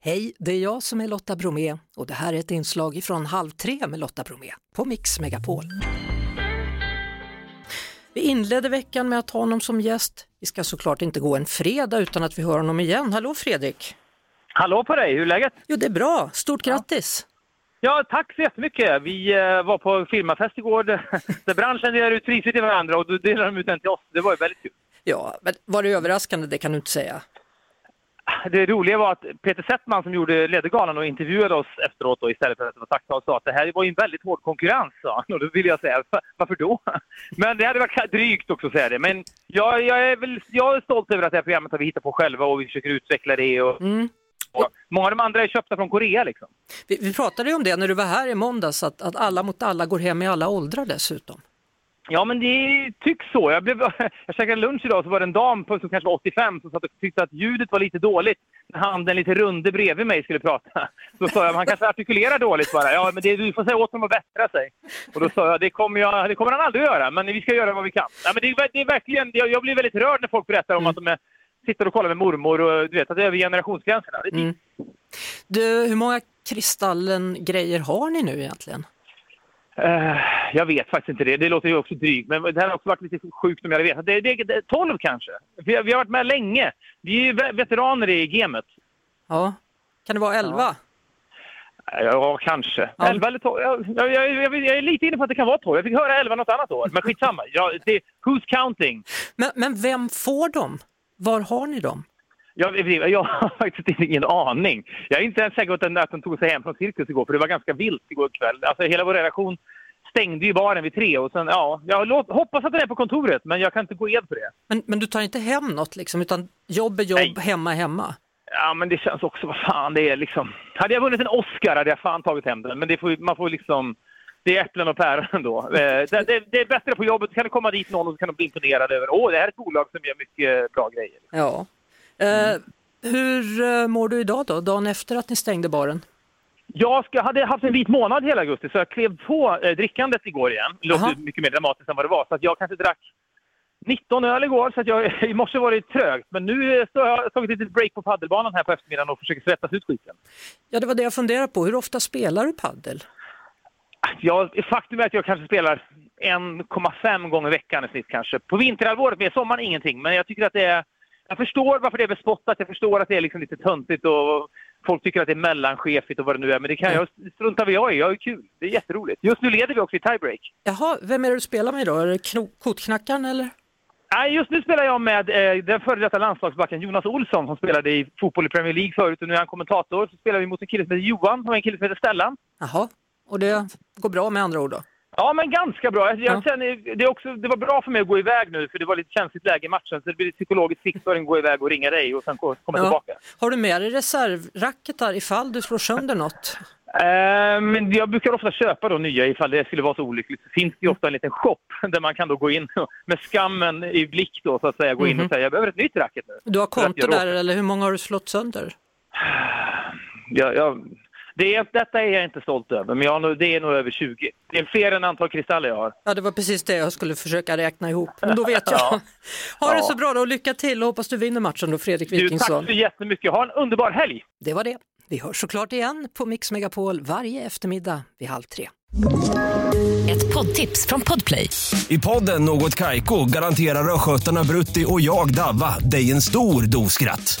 Hej, det är jag som är Lotta Bromé och det här är ett inslag från Halv tre med Lotta Bromé på Mix Megapol. Vi inledde veckan med att ha honom som gäst. Vi ska såklart inte gå en fredag utan att vi hör honom igen. Hallå Fredrik! Hallå på dig, hur är läget? Jo, det är bra. Stort grattis! Ja, tack så jättemycket. Vi eh, var på firmafest igår där, där branschen delar ut priser till varandra och då delade de ut en till oss. Det var ju väldigt kul. Ja, men var det överraskande? Det kan du inte säga. Det roliga var att Peter Settman som gjorde Ledargalan och intervjuade oss efteråt då, istället för att det var tacktal sa att det här var en väldigt hård konkurrens. Sa. han. Och då ville jag säga, "Va- varför då? Men det hade varit drygt också att säga det. Men jag, jag, är väl, jag är stolt över att det här programmet har vi hittat på själva och vi försöker utveckla det. Och, Mm. och många av de andra är köpta från Korea liksom. Vi, vi pratade ju om det när du var här i måndags, att, att alla mot alla går hem i alla åldrar dessutom. Ja, men det tycks så. Jag, blev, jag käkade lunch idag så var det en dam på, som kanske var 85 som satt och tyckte att ljudet var lite dåligt. När han, den lite runde bredvid mig, skulle prata. Så sa jag, han kanske artikulerar dåligt bara. Ja, men det, du får säga åt honom att bättra sig. Och då sa jag, det kommer, jag, det kommer han aldrig att göra, men vi ska göra vad vi kan. Ja, men det, det är verkligen, jag, jag blir väldigt rörd när folk berättar om att de är, sitter och kollar med mormor och du vet, att det är över generationsgränserna. Det är Mm. Du, hur många Kristallen-grejer har ni nu egentligen? Eh, jag vet faktiskt inte det. Det låter ju också drygt. Men det här har också varit lite sjukt om jag hade vetat. Det, det, det, 12 kanske. Vi, har- vi har varit med länge. Vi är veteraner i gamet. Ja, kan det vara 11? Ja, kanske. Ja. 11 eller 12. Jag, jag, jag, jag, jag är lite inne på att det kan vara 12. Jag fick höra 11 något annat år. Men skitsamma. Ja, det, who's counting? Men, men vem får dem? Var har ni dem? Jag, jag har faktiskt ingen aning. Jag är inte ens säker på att den, att den tog sig hem från cirkus igår, för det var ganska vilt igår kväll. Alltså hela vår redaktion stängde ju baren vid tre och sen, ja, jag hoppas att den är på kontoret, men jag kan inte gå ed på det. Men, men du tar inte hem något liksom, utan jobb är jobb, Nej. hemma är hemma? Ja, men det känns också, vad fan, det är liksom... Hade jag vunnit en Oscar hade jag fan tagit hem den, men det får, man får liksom... Det är äpplen och päron då. Eh, Det, det, det är bättre på jobbet, kan det komma dit någon och så kan de bli imponerade över åh, det här är ett bolag som gör mycket bra grejer. Ja. Eh, hur eh, mår du idag då, dagen efter att ni stängde baren? Jag ska, hade haft en vit månad hela augusti, så jag klev på eh, drickandet igår igen. Det låter Jaha. mycket mer dramatiskt än vad det var. Så att jag kanske drack 19 öl igår, så att jag, i morse var det trögt. Men nu eh, så har jag tagit ett litet break på paddelbanan här på eftermiddagen och försöker svettas ut skiten. Ja, det var det jag funderade på. Hur ofta spelar du paddel? Jag, faktum är att jag kanske spelar 1,5 gånger i veckan i snitt kanske. På vinterhalvåret, med sommaren ingenting. Men jag tycker att det är... Jag förstår varför det är bespottat. Jag förstår att det är liksom lite töntigt och folk tycker att det är mellanchefigt och vad det nu är. Men det kan jag strunta vad jag i. Jag har kul. Det är jätteroligt. Just nu leder vi också i tiebreak. Jaha, vem är det du spelar med då? Är det kotknackaren eller? Nej, just nu spelar jag med eh, den före detta landslagsbacken Jonas Olsson som spelade i fotboll i Premier League förut och nu är han kommentator. Så spelar vi mot en kille som heter Johan och en kille som heter Stellan. Jaha, och det går bra med andra ord då? Ja, men ganska bra. Jag, jag Ja. känner, det, är också, det var bra för mig att gå iväg nu, för det var lite känsligt läge i matchen. Så det blir psykologiskt för en gå iväg och ringa dig och sen ko- komma Ja. tillbaka. Har du med dig reservracketar ifall du slår sönder något? Eh, men jag brukar ofta köpa då nya ifall det skulle vara så olyckligt. Så finns det ju ofta en liten shop där man kan då gå in och med skammen i blick då, så att säga, gå in Mhm. och säga jag behöver ett nytt racket nu. Du har att konto där eller hur många har du slått sönder? Jag, jag, det är, detta är jag inte stolt över, men jag det är nog över 20. Det är fler än antal kristaller jag har. Ja, det var precis det jag skulle försöka räkna ihop. Men då vet jag. Ja. Ha det Ja. så bra då, lycka till och hoppas du vinner matchen då, Fredrik Du, Wikingsson. tack så jättemycket. Ha en underbar helg! Det var det. Vi hörs såklart igen på Mix Megapol varje eftermiddag vid halv tre. Ett poddtips från Podplay. I podden Något Kaiko garanterar östgötarna Brutti och jag, Davva, dig en stor dos skratt.